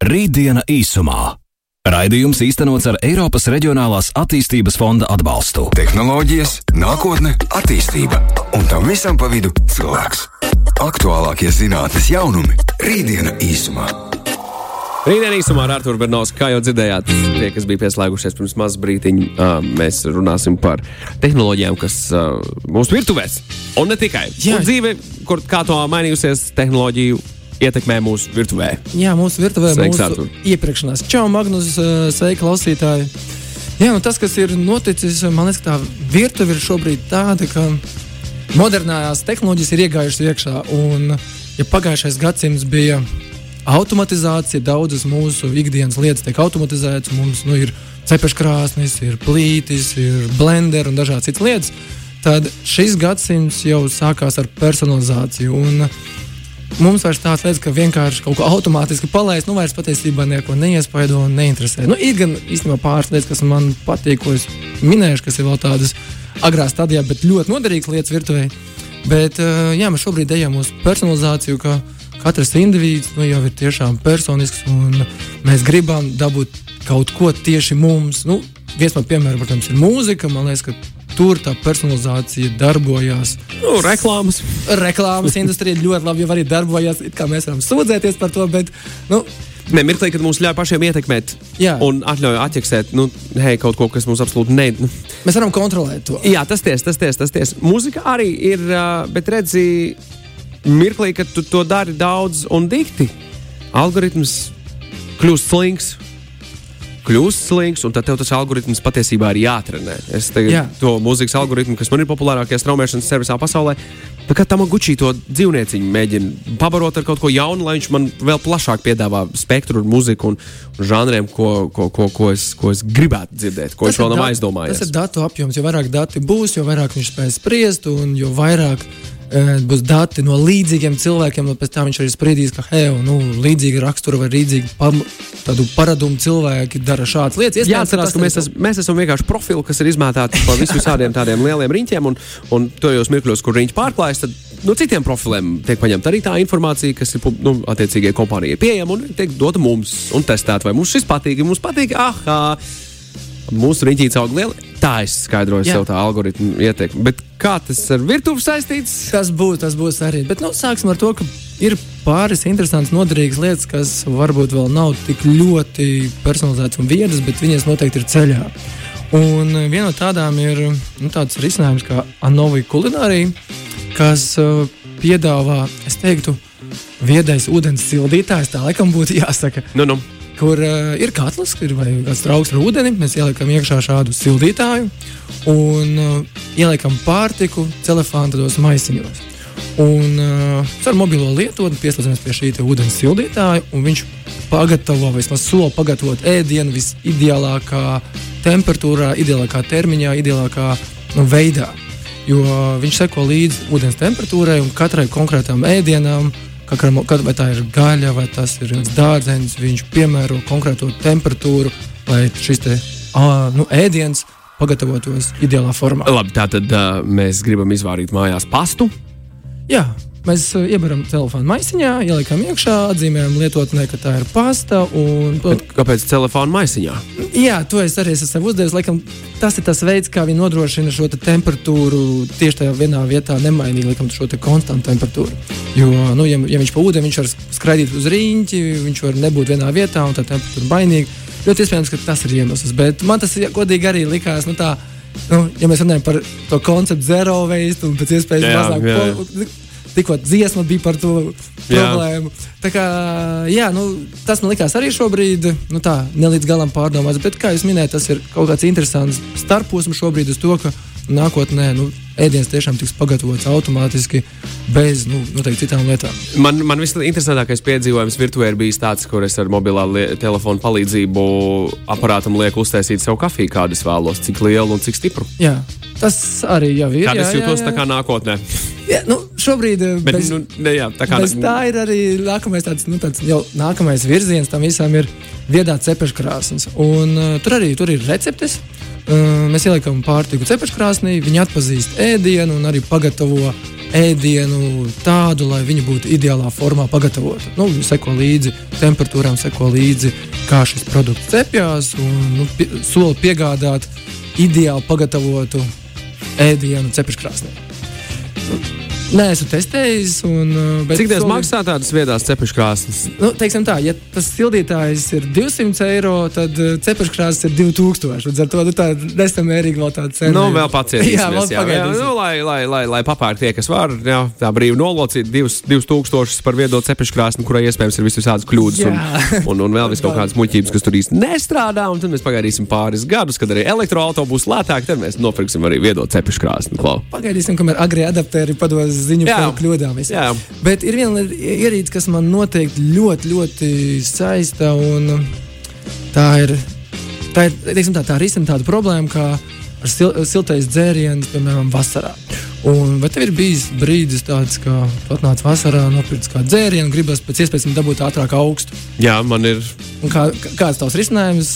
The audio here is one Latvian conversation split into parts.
Rītdiena īsumā. Raidījums īstenots ar Eiropas Reģionālās attīstības fonda atbalstu. Tehnoloģijas, nākotne, attīstība un tam visam pa vidu cilvēks. Aktuālākie zinātnes jaunumi - Rītdiena īsumā. Rītdien īsumā ar Arthuru Bernovsu, kā jau dzirdējāt, tie, kas bija pieslēgušies pirms mazas brīdiņa, mēs runāsim par tehnoloģijām, kas mūsu virtuvēs. Un ne tikai. Jā. Un dzīve, kur kā to mainījusies tehnoloģiju ietekmē mūsu virtuvē. Jā, mūsu virtuvē Sveiks, mūsu Artur. iepriekšanās. Čau, Magnus, eh, sveiki, klausītāji! Jā, nu tas, kas ir noticis, man liekas, tā virtuve ir šobrīd tāda, ka modernās tehnoloģijas ir iegājušas iekšā. Un, ja pagājušais gadsimts bija automatizācija, daudzas mūsu ikdienas lietas tiek automatizētas, mums nu, ir cepeškrāsnis, ir plītis, ir blender un dažādas citas lietas, tad šis gadsimts jau sākās ar personalizāciju. Un, Mums vairs tādas lietas, ka vienkārši kaut ko automātiski palaist, nu vairs patiesībā neko neiespaido un neinteresē. Nu, ir gan īstenībā pāris lietas, kas man patīk, ko es minēšu, kas ir vēl tādas agrā stadijā, bet ļoti noderīgas lietas virtuvē. Bet eh, jā, mēs šobrīd ejam uz personalizāciju, ka katrs indivīds nu, jau ir tiešām personisks un mēs gribam dabūt kaut ko tieši mums. Nu, viens no piemēriem, protams, ir mūzika. Man liekas, ka tur tā personalizācija darbojās Nu, reklāmas. reklāmas industrija ļoti labi arī Kā mēs varam sūdzēties par to, bet nu, Ne, mirklī, kad mums ļauj pašiem ietekmēt Jā. un atļauj atķeksēt nu, hei, kaut ko, kas mums absolūti ne. Nu, mēs varam kontrolēt to. Jā, tas tiesa, tas tiesa, tas tiesa. Mūzika arī ir, bet redzi, mirklī, kad tu to dari daudz un dikti, algoritms kļūst slings. Kļūst slings, un tad tev tas algoritms patiesībā ir jātrenē. Es tagad Jā. to mūzikas algoritmu, kas man ir populārākajā straumēšanas servisā pasaulē, tā kā tam gučī to dzīvnieciņu mēģina pabarot ar kaut ko jaunu, lai viņš man vēl plašāk piedāvā spektru un mūziku un, un žanriem, ko, ko, ko, ko, es, ko es gribētu dzirdēt, ko Tas viņš vēl nav aizdomājies. Tas ir datu apjoms. Jo vairāk dati būs, jo vairāk viņš spēs spriest, un jo vairāk būs dati no līdzīgiem cilvēkiem. un Pēc tam viņš arī spriedīs, ka hei, nu, līdzīga rakstura vai līdzīga pam, paradumu cilvēki dara šādas lietas. Iespējams, Jāatcerās, ka mēs, esam, mēs esam vienkārši profili, kas ir izmētāti pa vis- visādiem tādiem lieliem riņķiem, un, un tojos mirkļos, kur riņķi pārklājas, tad no citiem profiliem tiek paņemta arī tā informācija, kas ir nu, attiecīgajai kompānijai pieejama un tiek dota mums un testēta, vai mums šis patīk, ja mums patīk, ah, mūsu riņķītes aug lieli. Tā es skaidroju Jā. sev tā algoritmu ietekmi. Bet kā tas ar virtuvi saistīts? Tas būs, tas būs arī. Bet nu, sāksim ar to, ka ir pāris interesantas, noderīgas lietas, kas varbūt vēl nav tik ļoti personalizētas un viedas, bet viņas noteikti ir ceļā. Un viena no tādām ir nu, tāds risinājums kā Anovija kulinārija, kas uh, piedāvā, es teiktu, viedais ūdens sildītājs. Tā laikam būtu jāsaka Nu, nu. Kur uh, ir katls, ir kāds trauks ar ūdeni. Mēs ieliekam iekšā šādu sildītāju un uh, ieliekam pārtiku celefāntos maisiņos. Un uh, ar mobilo lietotni pieslēdzamies pie šī ūdens sildītāja, un viņš pagatavo, vismaz sola pagatavot ēdienu visideālākā temperatūrā, ideālākā termiņā, ideālākā nu, veidā. Jo viņš seko līdzi ūdens temperatūrai un katrai konkrētam ēdienam, katram, kad, vai tā ir gaļa vai tas ir dārzenis, viņš piemēro konkrēto temperatūru, lai šis te, ā, nu, ēdiens pagatavotos ideālā formā. Labi, tā tad uh, mēs gribam izvārīt mājās pastu. Jā, mēs uh, iebaram telefonu maisiņā, ieliekam iekšā, atzīmējam lietotnē, ka tā ir pasta. Un, Bet kāpēc telefona maisiņā? jā, to es arī esmu uzdevis. Laikam, tas ir tas veids, kā viņi nodrošina šo te temperatūru tieši tajā vienā vietā, nemainīgi laikam, šo te konstantu temperatūru. Jo, nu, ja, ja viņš pa ūdeni, viņš var skraidīt uz rīņķi, viņš var nebūt vienā vietā un tā temperatūra mainīga. Ļoti iespējams, ka tas ir iemesls. Bet man tas godīgi arī likās. Nu, tā, nu, ja mēs runājam par to konceptu zero waste un pēc iespējas Jā, mazāk jā. po- tikko dziesma bija par to problēmu. Tā kā, jā, nu, tas man likās arī šobrīd, nu, tā ne līdz galam pārdomāts. Bet, kā jau minēju, tas ir kaut kāds interesants starposms šobrīd uz to, ka nākotnē nu, ēdiens tiešām tiks pagatavots automātiski bez nu, noteikti citām lietām. Man, man visinteresantākais piedzīvojums virtuvē ir bijis tāds, kur es ar mobilā telefona palīdzību aparātam lieku uztaisīt sev kafiju, kādu es vēlos, cik lielu un cik stipru. Jā, tas arī jau ir. Jā, es jūtos jā, tā jā. kā nākotnē. Jā, nu, šobrīd eh, Bet, bez, nu, ne, jā, tā kā Bez tā ir arī nākamais, tāds, nu, tāds jau nākamais virziens tam visam ir viedā cepeškrāsnes. Un uh, tur arī tur ir receptes. Uh, mēs ieliekam pārtiku cepeškrāsnī, viņi atpazīst ēdienu un arī pagatavo ēdienu tādu, lai viņi būtu ideālā formā pagatavoti. Nu, seko līdzi temperatūrām, seko līdzi, kā šis produkts cepjas un nu, pie, soli piegādāt ideāli pagatavotu ēdienu cepeškrāsnī. Nē, esmu testējis. Un, uh, Cik tas soli- maksā tādas viedās cepšu krāsnes? Nu, teiksim tā, ja tas sildītājs ir 200 eiro, tad uh, cepeškrāsas ir 2000. Līdz ar to nu, tā nesamērīgi vēl tāda cena. Nu, vēl pacietīsimies. Jā, vēl pagaidīsim. nu, lai, lai, lai, lai papērk tie, kas var. Jā, tā brīvi nolocīt divus, divus tūkstošus par viedo cepšu krāsni, kurai iespējams ir visādas kļūdas un, un, un vēl vis kaut kādas muļķības, kas tur īsti nestrādā. Un tad mēs pagaidīsim pāris gadus, kad arī elektroautorāts būs lētāk. Tad mēs nopirksim arī viedo cepšu krāsni. Klau. Pagaidīsim, kamēr agri adaptēri pados ziņu Jā. par kļūdām. visām. Jā. Bet ir viena ierīce, kas man noteikti ļoti, ļoti saista. un Tā ir, tā ir, teiksim tā, tā risina tādu problēmu, kā ar sil, siltais dzēriens, piemēram, vasarā. Un, vai tev ir bijis brīdis, tāds, ka tu atnāc vasarā, nopirci kādu dzērienu, gribas pēc iespējas dabūt ātrāk augstu? Jā, man ir, Un kā, kā- kāds tavs risinājums?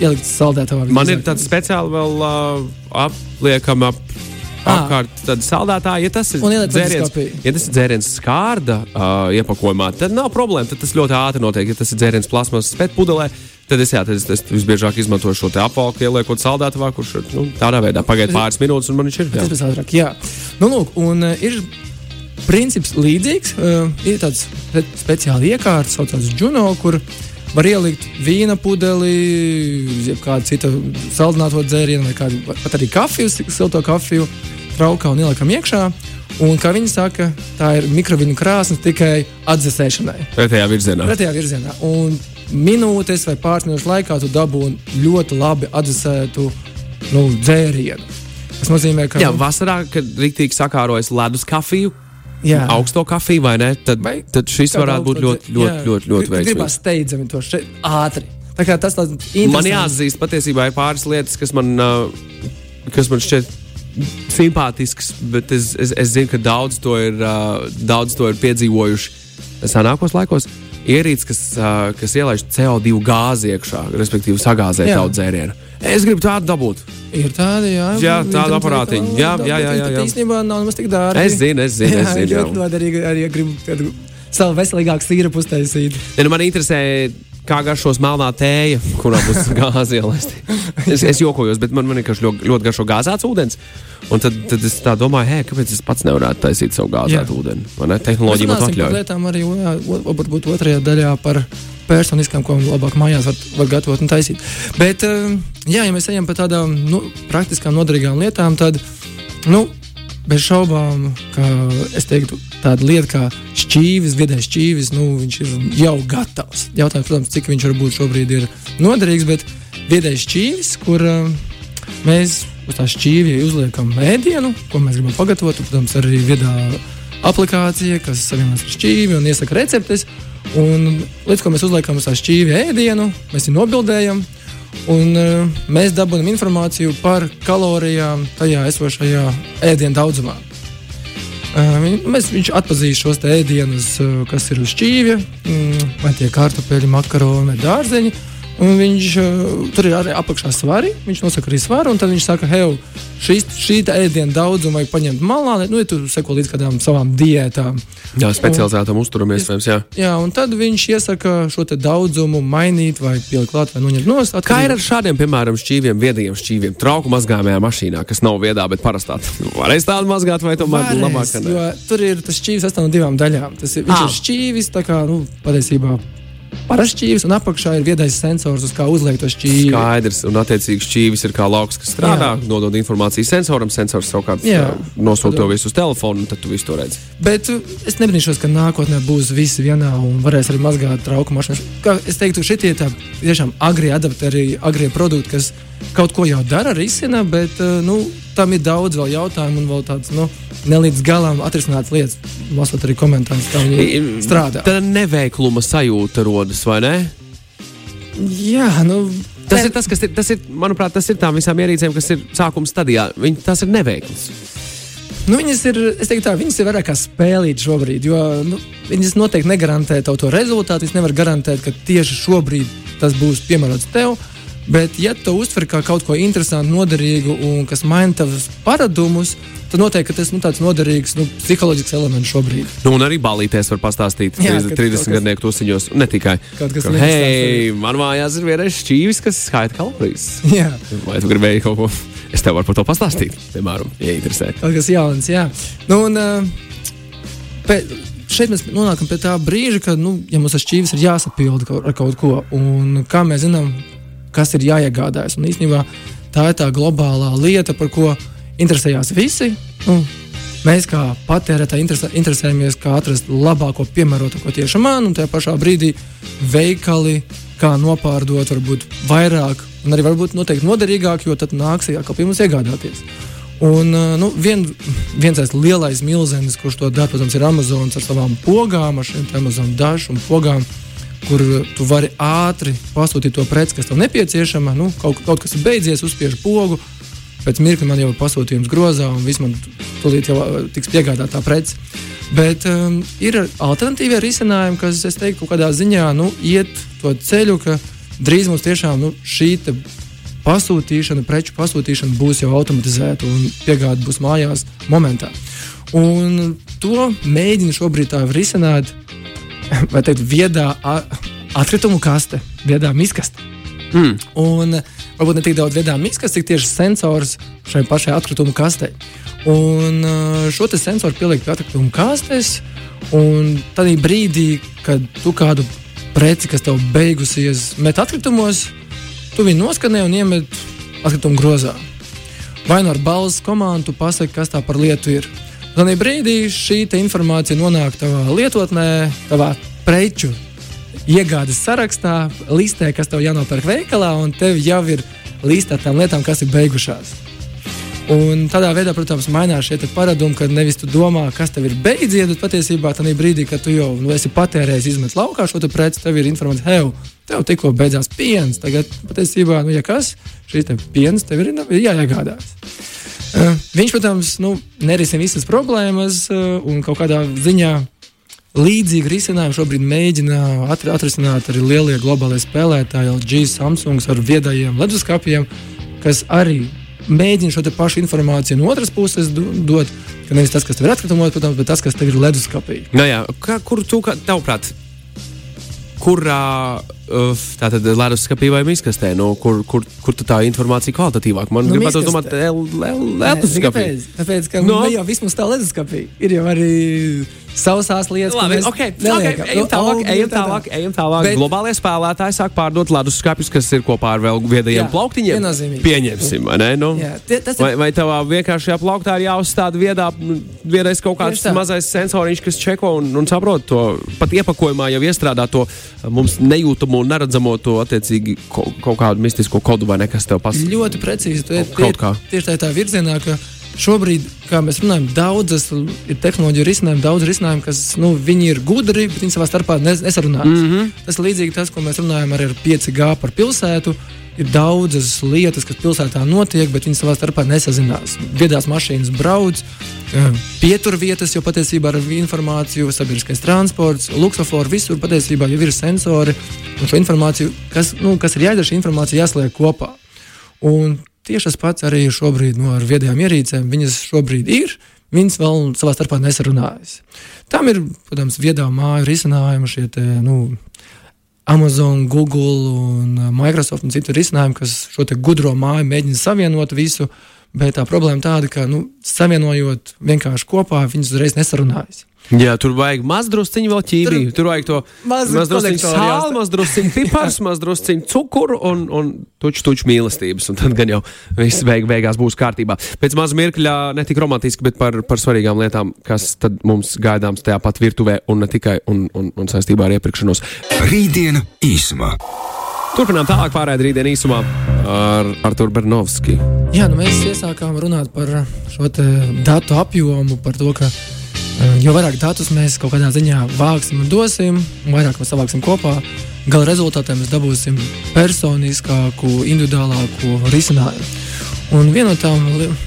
Ielikt saldētavā. man ir tāds speciāli vēl uh, apliekam ap. Ā. Apkārt tāda saldētāja, ja tas ir dzēriens, ja tas ir dzēriens skārda uh, iepakojumā, tad nav problēma. Tad tas ļoti ātri notiek. Ja tas ir dzēriens plasmas spētpudelē, tad es, jā, tad es, es visbiežāk izmantoju šo apvalku, ieliekot saldētavā, kurš nu, tādā veidā pagaida pāris minūtes, un man viņš ir. jā. Tas bija ātrāk. Jā, nu, lūk, un uh, ir princips līdzīgs. Uh, ir tāds spe- speciāli iekārta, saucās Juno, kur var ielikt vīna pudeli, jeb kādu citu saldināto dzērienu, vai kādu, pat arī kafiju, silto kafiju, traukā un ieliekam iekšā. Un, kā viņi saka, tā ir mikroviņu krāsa tikai atdzesēšanai. Pretējā virzienā. Pretējā virzienā. Un minūtes vai pāris minūšu laikā tu dabūji ļoti labi atdzesētu nu, dzērienu. Tas nozīmē, ka Jā, vasarā, kad rīktīgi sakārojas ledus kafiju, Jā. augsto kafiju vai ne, tad, Vai tad šis varētu būt ļoti, ļoti, jā. ļoti, ļoti veiksmīgs. steidzami to šeit ātri. Tā kā tas tāds Man jāatzīst, patiesībā ir pāris lietas, kas man, kas man šķiet simpātisks, bet es, es, es zinu, ka daudz to ir, daudz to ir piedzīvojuši senākos laikos. Ierīces, kas, kas ielaiž CO2 gāzi iekšā, respektīvi sagāzē tavu dzērienu. Es gribu tādu dabūt. Ir tādi, jā, Jā, aparātiņi. veikali, Jā, jā, jā, jā, jā. Īstenībā nav nemaz tik dārgi. Es zinu, es zinu, es zinu, jā. ļoti noderīgi arī, ja gribu tādu savu veselīgāku sīrupu uztaisīt. Ja, nu man interesē, kā garšos melnā tēja, kurā būs gāzi ielaista. Es, es jokojos, bet man, man vienkārši ļoti, ļoti garšo gāzēts ūdens. Un tad, tad es tā domāju, hei, kāpēc es pats nevarētu taisīt savu gāzētu ūdeni? Vai ne? Tehnoloģija man Runāsim par atļauj. lietām arī jā, varbūt otrajā daļā par personiskām, ko labāk mājās var, var gatavot un taisīt. Bet, eh, jā, ja mēs ejam par tādām nu, praktiskām, noderīgām lietām, tad nu, bez šaubām, ka teiktu, tāda lieta kā šķīvis, viedais šķīvis, nu, viņš ir jau gatavs. Jautājums, protams, cik viņš varbūt šobrīd ir noderīgs, bet viedais šķīvis, kur eh, mēs uz tā šķīvja uzliekam ēdienu, ko mēs gribam pagatavot, protams, arī viedā aplikācija, kas savienojas ar šķīvi un iesaka receptes. Un līdz ko mēs uzliekam uz tā šķīvja ēdienu, mēs viņu nobildējam. Un, uh, mēs dabūjam informāciju par kalorijām tajā esošajā ēdienu daudzumā. Uh, mēs, viņš atpazīs šos ēdienus, uh, kas ir uz šķīvja, mm, vai tie kartupeļi, makaroni vai dārzeņi. Un viņš uh, tur ir arī apakšā svari. Viņš nosaka arī svaru, un tad viņš saka, hei, šī tā ēdienu daudzumu vajag paņemt malā, nu, ja tu seko līdz kādām savām diētām. Jā, specializētam uzturam iespējams, jā. Jā, un tad viņš iesaka šo daudzumu mainīt, vai pielikt klāt, vai noņemt nost. Kā ir ar šādiem, piemēram, šķīviem, viediem šķīviem, trauku mazgājumajā mašīnā, kas nav viedā, bet parastā? Varēs tādu mazgāt, vai tomēr Varēs, labāk? Tur ir tas šķīvis sastāv no divām daļām. Tas ir, viņš Ah. ir šķīvis, tā kā nu, patiesībā parasts šķīvis, un apakšā ir viedais sensors, uz kā uzliekt to šķīvi. Skaidrs, un attiecīgi šķīvis ir kā lauks, kas strādā, Jā. nodod informāciju sensoram, sensors savukārt nosūta to visu uz telefonu, un tad tu visu to redzi. Bet uh, es nebrīnīšos, ka nākotnē būs visi vienā un varēs arī mazgāt trauku mašīnas. Kā es teiktu, šitie tā tiešām agri adaptēri, agri produkti, kas kaut ko jau dara, risina, bet uh, nu, tam ir daudz vēl jautājumu un vēl tāds nu, nelīdz galam atrisināts lietas. Lasot arī komentārus, kā viņi strādā. Tad neveikluma sajūta rodas, vai ne? Jā, nu. Tas ir tas, kas ir, tas ir, manuprāt, tas ir tām visām ierīcēm, kas ir sākuma stadijā. Viņi, tas ir neveikls. Nu, viņas ir, es teiktu, tā, viņas ir vairāk kā spēlīt šobrīd, jo nu, viņas noteikti negarantē tev to rezultātu. Es nevaru garantēt, ka tieši šobrīd tas būs piemērots tev. Bet, ja tu uztver kā kaut ko interesantu, noderīgu un kas maina tavus paradumus, tad noteikti tas ir nu, tāds noderīgs nu, psiholoģisks elements šobrīd. Nu, un arī balīties var pastāstīt Jā, 30, kad 30 kaut kas- gadnieku tusiņos. Ne tikai. Kaut kas Ka, Hei, man mājās ir vienreiz šķīvis, kas skaita kalorijas. Jā. Vai tu gribēji kaut ko? Es tev varu par to pastāstīt, piemēram, ja interesē. Kaut kas jauns, jā. Nu, un, uh, pē, šeit mēs nonākam pie tā brīža, kad, nu, ja mums tas šķīvis ir jāsapilda ar kaut ko, un kā mēs zinām, kas ir jāiegādājas. Un īstenībā tā ir tā globālā lieta, par ko interesējās visi. Nu, mēs kā patērētāji interesē, interesējamies, kā atrast labāko, piemērotāko tieši man, un tajā pašā brīdī veikali, kā nopārdot, varbūt vairāk, un arī varbūt noteikti noderīgāk, jo tad nāks atkal pie mums iegādāties. Un uh, nu, vien, viens tāds lielais milzenis, kurš to dara, protams, ir Amazon ar savām pogām, ar šiem Amazon dažu un pogām, kur uh, tu vari ātri pasūtīt to preci, kas tev nepieciešama. Nu, kaut, kaut kas ir beidzies, uzspiež pogu, pēc mirkļa man jau ir pasūtījums grozā, un viss man tūlīt jau uh, tiks piegādāta tā preci. Bet um, ir alternatīvie risinājumi, kas, es teiktu, kaut kādā ziņā nu, iet to ceļu, ka drīz mums tiešām nu, šī pasūtīšana, preču pasūtīšana būs jau automatizēta un piegāde būs mājās momentā. Un to mēģina šobrīd tā risināt, vai teikt, viedā atkritumu kaste, viedā miskaste. Mm. Un varbūt ne tik daudz viedā miskaste, cik tieši sensors šai pašai atkritumu kastei. Un uh, šo te sensoru pieliek pie atkritumu kastes, un tad brīdī, kad tu kādu preci, kas tev beigusies, met atkritumos, tu viņu noskanē un iemet atkritumu grozā. Vai nu ar balss komandu pasaki, kas tā par lietu ir. Tad brīdī šī informācija nonāk tavā lietotnē, tavā preču iegādes sarakstā, listē, kas tev jānopērk veikalā, un tev jau ir listē tām lietām, kas ir beigušās. Un tādā veidā, protams, mainās šie paradumi, kad nevis tu domā, kas tev ir beidzies, bet patiesībā tajā brīdī, kad tu jau nu, esi patērējis, izmet laukā šo te preci, tev ir informācija, hei, tev tikko beidzās piens. Tagad patiesībā, nu, ja kas, šīs te piens tev ir, ir jāiegādājas. Uh, viņš, protams, nu, nerisina visas problēmas uh, un kaut kādā ziņā līdzīgu risinājumu šobrīd mēģina atri, atrisināt arī lielie globālie spēlētāji, LG, Samsung ar viedajiem leduskapiem, kas arī mēģina šo pašu informāciju no otras puses do- dot. Ka nevis tas, kas tev ir atkritumos, protams, bet tas, kas tev ir leduskapī. Nu, jā, kā, kur tu, kā, tavuprāt, kurā uh, tātad leduskapī vai miskastē, nu, kur, kur, kur tā informācija kvalitatīvāk? Man Nu, gribētu domāt, leduskapī. Kāpēc? Tāpēc, ka No. no. ne jau viss mums tā leduskapī ir jau arī sausās lietas, Labi, okay, okay, ejam Nu, tālāk, ejam tā tālāk, ejam tālāk. Bet- Globālie spēlētāji sāk pārdot leduskapjus, kas ir kopā ar vēl viedajiem Jā, plauktiņiem. Pieņemsim, vai ne? Nu, Jā, tie- ir- vai, vai tavā vienkāršajā plauktā ir jāuzstāda viedā, nu, viedais kaut kāds mazais sensoriņš, kas čeko un, un saprot to pat iepakojumā jau iestrādā to mums nejūtamo un neredzamo to attiecīgi kaut kādu mistisko kodu vai nekas tev pasaka. Ļoti precīzi. Tu, kā. Tieši tā, tā virzienā, ka šobrīd, kā mēs runājam, daudzas ir tehnoloģiju risinājumi, daudz risinājumu, kas nu, viņi ir gudri, bet viņi savā starpā nes, nesarunājas. Mm. -hmm. Tas ir līdzīgi tas, ko mēs runājam arī ar 5G par pilsētu. Ir daudzas lietas, kas pilsētā notiek, bet viņi savā starpā nesazinās. Viedās mašīnas brauc, eh, pieturvietas jau patiesībā ar informāciju, sabiedriskais transports, luksofors, visur patiesībā jau ir sensori. Un šo informāciju, kas, nu, kas ir jādara, šī informācija jāsliek kopā. Un tieši tas pats arī šobrīd no, ar viedajām ierīcēm. Viņas šobrīd ir, viņas vēl savā starpā nesarunājas. Tam ir, protams, viedā māju risinājumi, šie te, nu, Amazon, Google un uh, Microsoft un citu risinājumu, kas šo gudro māju mēģina savienot visu. Bet tā problēma tāda, ka nu, savienojot vienkārši kopā, viņas uzreiz nesarunājas. Jā, tur vajag mazdrusciņu vēl ķīmiju. Tur, tur vajag to mazdrusciņu sāli, mazdrusciņu pipars, mazdrusciņu cukuru un, un tuču, tuču mīlestības. Un tad gan jau viss beig, beigās būs kārtībā. Pēc maza mirkļa ne tik romantiski, bet par, par svarīgām lietām, kas tad mums gaidāms tajā pat virtuvē un ne tikai un, un, un saistībā ar iepirkšanos. Rītdiena īsumā. Turpinām tālāk pārējai rītdien īsumā ar Artur Bernovski. Jā, nu mēs iesākām runāt par šo te datu apjomu, par to, ka jo vairāk datus mēs kaut kādā ziņā vāksim un dosim, un vairāk mēs savāksim kopā, gala rezultātā mēs dabūsim personiskāku, individuālāku risinājumu. Un viena no tām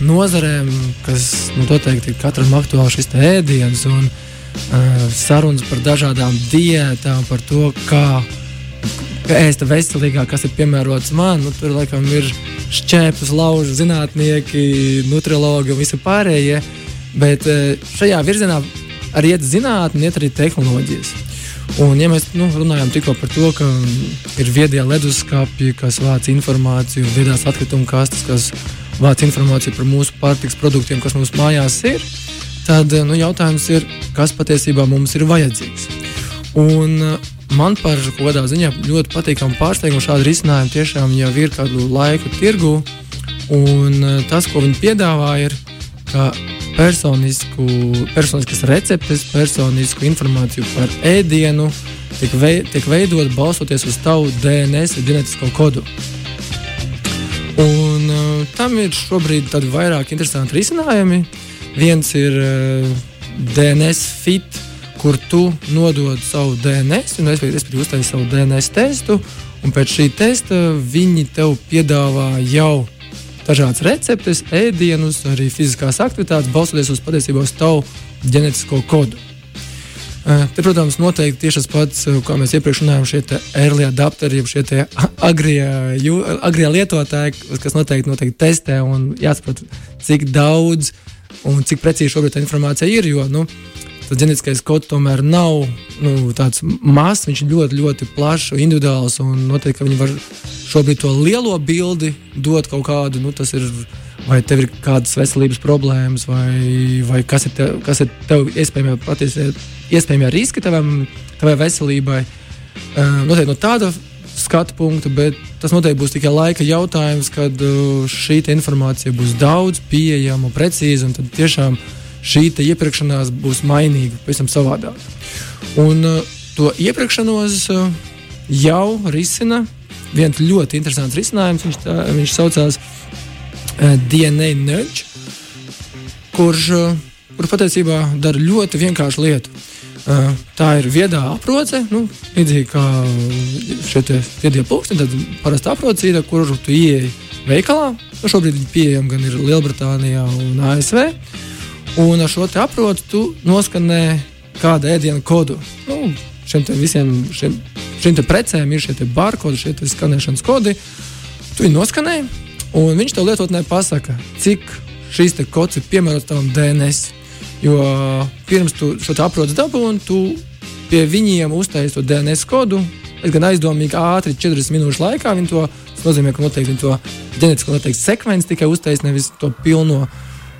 nozarēm, kas nu, noteikti ir katram aktuāls, šis ēdiens un uh, sarunas par dažādām diētām, par to, kā ēst veselīgāk, kas ir piemērots man. Nu, tur laikam ir šķēpes, laužu zinātnieki, nutrilogi un visi pārējie. Bet eh, šajā virzienā arī iet zinātnē, iet arī tehnoloģijas. Un, ja mēs nu, runājam tikko par to, ka ir viedie leduskapji, kas vāc informāciju, viedās atkrituma kastes, kas vāc informāciju par mūsu pārtiks produktiem, kas mums mājās ir, tad nu, jautājums ir, kas patiesībā mums ir vajadzīgs. Un, Man par kādā ziņā ļoti patīkami pārsteigumu šādu risinājumu tiešām jau ir kādu laiku tirgu. Un tas, ko viņi piedāvā, ir, ka personisku, personiskas receptes, personisku informāciju par ēdienu tiek, vei, tiek veidot balstoties uz tavu DNS, ģenētisko kodu. Un, uh, tam ir šobrīd vairāk interesanti risinājumi. Viens ir uh, DNS fit, kur tu nodod savu DNS, un es respektīvi uztaisīju savu DNS testu, un pēc šī testa viņi tev piedāvā jau dažādas receptes, ēdienus, arī fiziskās aktivitātes, balstoties uz patiesībā uz tavu ģenētisko kodu. Te, protams, noteikti tieši tas pats, kā mēs iepriekš runājām, šie early adapteri, šie agrie, agrie lietotāji, kas noteikti, noteikti testē un jāsaprot, cik daudz un cik precīzi šobrīd tā informācija ir. Jo, nu, tas ģenētiskais kods tomēr nav nu, tāds mazs, viņš ir ļoti, ļoti plašs, individuāls. Un noteikti viņi var šobrīd to lielo bildi dot kaut kādu. Nu, tas ir vai tev ir kādas veselības problēmas, vai, vai kas ir tev, kas ir tev iespējamie, patiesi, iespējamie riski tavam, tavai veselībai. Uh, noteikti no tāda skatu punkta, bet tas noteikti būs tikai laika jautājums, kad uh, šī informācija būs daudz pieejama precīza. Un tad tiešām šī iepirkšanās būs mainīga, pavisam savādāk. Un uh, to iepirkšanos uh, jau risina viens ļoti interesants risinājums. Viņš, tā, viņš saucās uh, DNA Nudge, kurš, kur patiesībā dara ļoti vienkāršu lietu. Tā ir viedā aproce, nu, līdzīgi kā šie viedie pulksteņi, tad parasta aprocīta, kur tu ieeji veikalā. Nu, šobrīd viņi pieejami gan Lielbritānijā un ASV. Un ar šo aproci tu noskanē kādu ēdienu kodu. Nu, šiem visiem šiem, šiem precēm ir šie barkodi, šie skanēšanas kodi. Tu viņu noskanē, un viņš tev lietotnē pasaka, cik šīs kods ir piemērots tavam DNS. Jo pirms tu šo aproci dabūji, tu pie viņiem uztaisīji to DNS kodu. Es gan aizdomīgi, ātri, 40 minūšu laikā viņi to. Tas nozīmē, ka noteikti viņi to ģenētisko sekvenci tikai uztaisīja, nevis to pilno.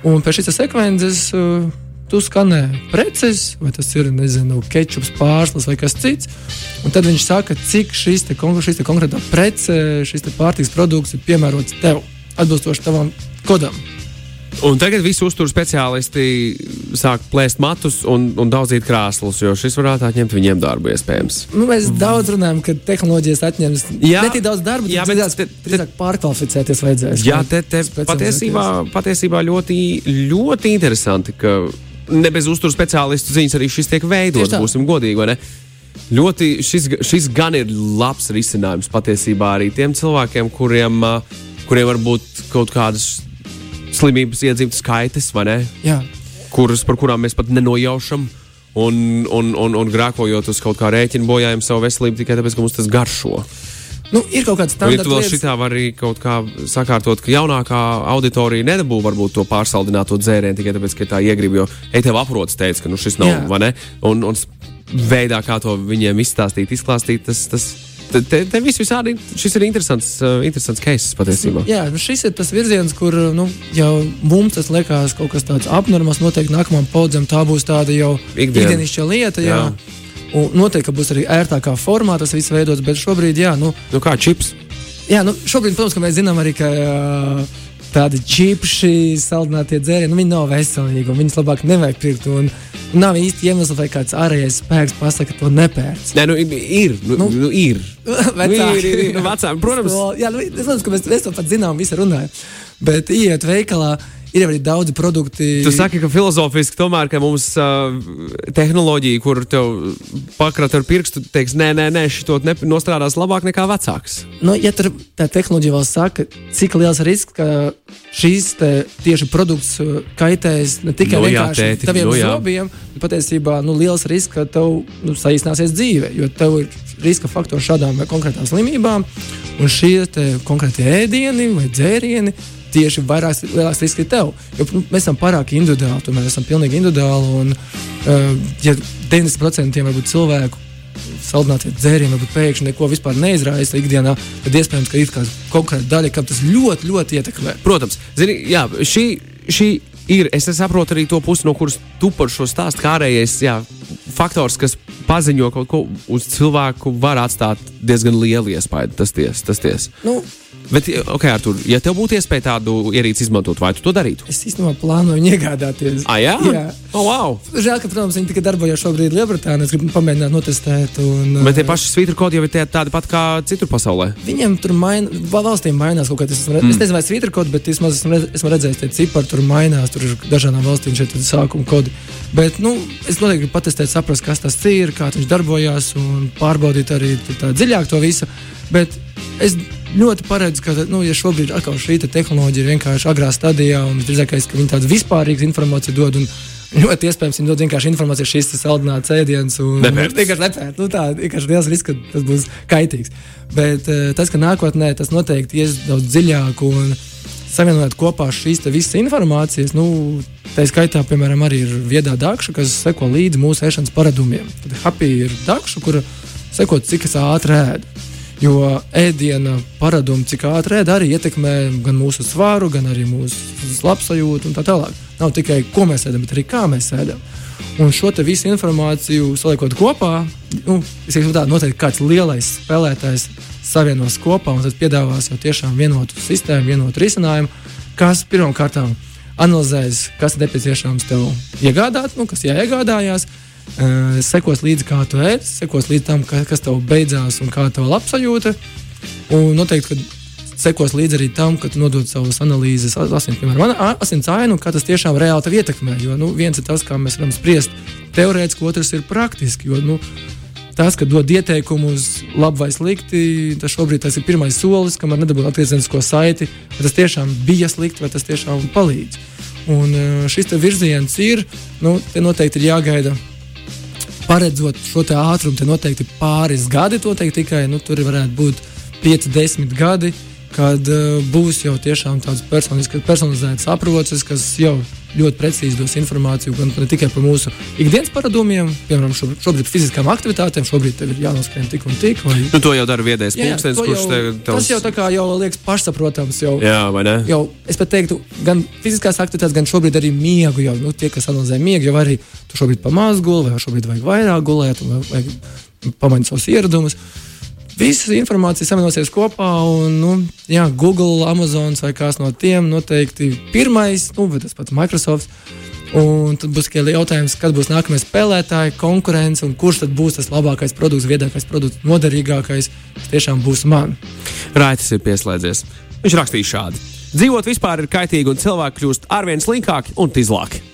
Un pēc šīs sekvences uh, tu skanē preces, vai tas ir nezinu, kečups, pārslas vai kas cits. Un tad viņš saka, cik šīs, te, šīs te konkrētā prece, šis pārtiks produkts ir piemērots tev, atbilstoši tavam kodam. Un tagad visi uzturu speciālisti sāk plēst matus un, un daudzīt krāslus, jo šis varētu atņemt viņiem darbu, iespējams. Nu, mēs daudz runājam, ka tehnoloģijas atņems jā, ne tik daudz darba, jā, bet drīzāk, drīzāk pārkvalificēties vajadzēs. Jā, te, te patiesībā, patiesībā ļoti, ļoti interesanti, ka ne bez uzturu speciālistu ziņas arī šis tiek veidots, būsim godīgi, vai ne? Ļoti šis, šis gan ir labs risinājums patiesībā arī tiem cilvēkiem, kuriem, kuriem var būt kaut kādas slimības iedzīvotas skaitas, vai ne? Jā. Kuras, par kurām mēs pat nenojaušam. Un, un, un, un grākojot uz kaut kā rēķina, bojājam savu veselību tikai tāpēc, ka mums tas garšo. Nu, ir kaut kāds tāds līnijas. Ja šitā vari kaut kā sakārtot, ka jaunākā auditorija nedabū varbūt to pārsaldināto dzērienu tikai tāpēc, ka tā iegrib, jo ej tev aprots teica, ka nu, šis nav, Jā. vai ne? Un, un veidā, kā to viņiem izstāstīt, izklāstīt, tas, tas Te, te, viss visādi, šis ir interesants, uh, interesants case patiesībā. Jā, nu šis ir tas virziens, kur nu, jau mums tas liekas kaut kas tāds abnormāls. Noteikti nākamajam paudzēm tā būs tāda jau ikdienišķa lieta. Jā. Jā. Un noteikti būs arī ērtākā formā tas viss veidots, bet šobrīd, jā, nu, nu kā čips. Jā, nu, šobrīd, protams, mēs zinām arī, ka. Uh, tādi čipši, saldinātie dzērieni, nu, viņi nav veselīgi, un viņus labāk nevajag pirkt. Un nav īsti iemesls, vai kāds ārējais spēks pasaka, ka to nepērc. Nē, nu, ir. Nu, nu, nu, ir. Vecāki, nu, ir, ir, ir. Vecāki, protams. Jā, nu, es domāju, ka mēs, mēs to pat zinām, visi runājam. Bet iet veikalā ir arī daudzi produkti. Tu saki, ka filozofiski tomēr, ka mums uh, tehnoloģija, kur tev pakrat ar pirkstu, teiks, nē, nē, nē šī ne, nostrādās labāk nekā vecāks. Nu, ja tur tā tehnoloģija vēl saka, cik liels risks, ka šīs tieši produkts kaitēs ne tikai no, jā, tēti, taviem no, jā. zobiem, bet patiesībā nu, liels risks, ka tev nu, saīsināsies dzīve, jo tev ir riska faktors šādām konkrētām slimībām, un šie konkrētie ēdieni vai dzērieni tieši vairāk lielāks risks ir tev. Jo nu, mēs esam pārāk individuāli, tomēr esam pilnīgi individuāli. Un, uh, ja 90% varbūt cilvēku saldinātie dzērieni varbūt pēkšņi neko vispār neizraisa ikdienā, tad iespējams, ka ir kāda konkrēta daļa, kam tas ļoti, ļoti ietekmē. Protams, zini, jā, šī, šī ir. Es saprotu arī to pusi, no kuras tu par šo stāstu kā ārējais jā, faktors, kas paziņo kaut ko uz cilvēku, var atstāt diezgan lielu iespaidu. Tas tiesa, tas tiesa. Nu, Bet, ok, Artur, ja tev būtu iespēja tādu ierīci izmantot, vai tu to darītu? Es īstenībā plānoju viņu iegādāties. Ah, jā? jā. Oh, wow. Žēl, ka, protams, viņi tikai darbojas šobrīd Lielbritānijā. Es gribu pamēģināt notestēt. Un, Bet tie paši svītru kodi jau ir tādi pat kā citur pasaulē. Viņiem tur main, valstīm mainās kaut kas. Es, mm. es nezinu, vai svītru kodi, bet vismaz esmu, redz, esmu redzējis, tie cipari tur mainās. Tur ir dažādām valstīm šeit sākuma kodi. Bet nu, es noteikti gribu patestēt, saprast, kas tas ir, kā viņš darbojas un pārbaudīt arī dziļāk to visu. Bet es ļoti paredzu, ka nu, ja šobrīd šī te tehnoloģija ir vienkārši agrā stadijā un drīzākais, ka viņi tādu vispārīgu informāciju dod. Un, Ļoti iespējams, viņi dod vienkārši informāciju, ir saldināts ēdiens. Nepērts. Vienkārši nepērt. Nu, tā ir vienkārši liels risks, ka tas būs kaitīgs. Bet uh, tas, ka nākotnē tas noteikti ies daudz dziļāk un savienot kopā šīs visas informācijas, nu, tā skaitā, piemēram, arī ir viedā dakša, kas seko līdzi mūsu ēšanas paradumiem. Tad happy ir dakša, kura seko, cik es ātri ēdu. Jo ēdiena paradumi, cik ātri ēd, arī ietekmē gan mūsu svaru, gan arī mūsu labsajūtu un tā tālāk. Nav tikai ko mēs ēdam, bet arī kā mēs ēdam. Un šo visu informāciju saliekot kopā, nu, es teiktu, tā noteikti kāds lielais spēlētājs savienos kopā un tad piedāvās jau tiešām vienotu sistēmu, vienotu risinājumu, kas pirmkārt analizēs, kas nepieciešams tev iegādāt, nu, kas jāiegādājās Uh, sekos līdzi, kā tu ēd, sekos līdzi tam, ka, kas tev beidzās un kā tev labsajūta. Un noteikti, ka sekos līdzi arī tam, ka tu nodod savas analīzes, asins, piemēram, asins ainu, kā tas tiešām reāli tev ietekmē. Jo nu, viens ir tas, kā mēs varam spriest teorētiski, otrs ir praktiski. Jo, nu, tas, ka dod ieteikumu uz labu vai slikti, tas šobrīd tas ir pirmais solis, kamēr nedabūjām atgriezenisko saiti, vai tas tiešām bija slikti, vai tas tiešām palīdz. Un šis virziens ir, nu, te noteikti ir jāgaida paredzot šo ātrumu, te noteikti pāris gadi, to teikt tikai nu, tur varētu būt 5, 10 gadi, kad uh, būs jau tiešām tāds personalizēts aprocis, kas jau ļoti precīzi dos informāciju gan ne tikai par mūsu ikdienas paradumiem, piemēram, šobrīd, šobrīd fiziskām aktivitātēm, šobrīd ir jānoskrien tik un tik. Vai... Nu, to jau dara viedais pulkstenis, kurš tev tavs... Tas jau tā kā jau liekas pašsaprotams. Jau, Jā, vai ne? Jau, es pat teiktu, gan fiziskās aktivitātes, gan šobrīd arī miegu. Jau, nu, tie, kas analizē miegu, jau arī tu šobrīd pamāz gulēt, vai šobrīd vajag vairāk gulēt, vai vajag pamainīt savus ieradumus. Visa informācija savienosies kopā, un nu, jā, Google, Amazon vai kāds no tiem noteikti pirmais, nu, bet tas pats Microsoft. Un tad būs tikai jautājums, kad būs nākamie spēlētāji, konkurence un kurš tad būs tas labākais produkts, viedākais produkts, noderīgākais. Tas tiešām būs man. Raitas ir pieslēdzies. Viņš rakstīja šādi: Dzīvot vispār ir kaitīgi, un cilvēki kļūst arvien slinkāki un tīzlāki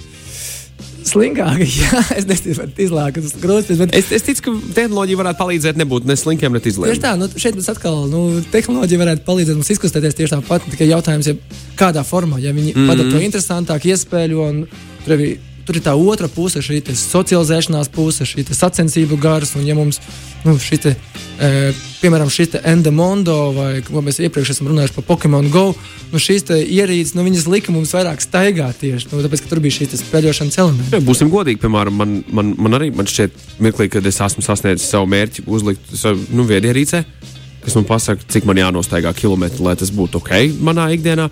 slinkāki. Jā, es nezinu, vai tas izlākas grūti. Bet... Es, es ticu, ka tehnoloģija varētu palīdzēt nebūt ne slinkiem, ne izlēmumiem. Tieši tā, nu, šeit mums atkal nu, tehnoloģija varētu palīdzēt mums izkustēties tieši tāpat. Tikai jautājums, ja kādā formā, ja viņi mm -hmm. padara to interesantāk, iespēju un arī tur ir tā otra puse, šī socializēšanās puse, šī sacensību gars. Un, ja mums nu, šī, te, e, piemēram, šī Endemondo, vai ko mēs iepriekš esam runājuši par Pokemon Go, nu, šīs ierīces, nu, viņas lika mums vairāk staigāt tieši nu, tāpēc, ka tur bija šīs spēļošanas elementi. Ja, būsim godīgi, piemēram, man, man, man arī man šķiet, mirklī, kad es esmu sasniedzis savu mērķi, uzlikt savu nu, viedierīcē, kas man pasaka, cik man jānostaigā kilometri, lai tas būtu ok manā ikdienā.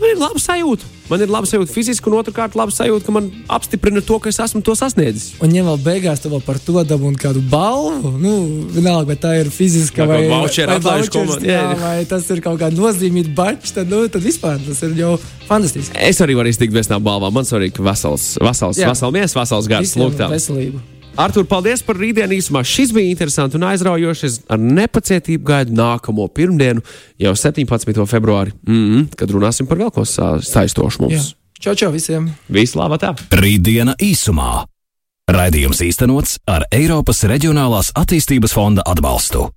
Man ir laba sajūta. Man ir laba sajūta fiziski, un otrkārt, laba sajūta, ka man apstiprina to, ka es esmu to sasniedzis. Un, ja vēl beigās vēl par to dabūji kādu balvu, nu, vienalga, vai tā ir fiziska vai, vouchers, jā, vai tas ir kaut kāda nozīmīga bačs, tad, nu, tad vispār tas ir jau fantastiski. Es arī varu iztikt bez tām balvām. Man svarīgi, ka vesels, vesels, vesels vesels gars, lūk tā. Veselību. Artur, paldies par rītdienu īsumā. Šis bija interesants un aizraujošs. Es ar nepacietību gaidu nākamo pirmdienu, jau 17. februāri, mm -hmm, kad runāsim par vēl ko saistošu mums. Jā. Čau, čau visiem! Vislabāk! tā! Rītdiena īsumā! Raidījums īstenots ar Eiropas Reģionālās attīstības fonda atbalstu.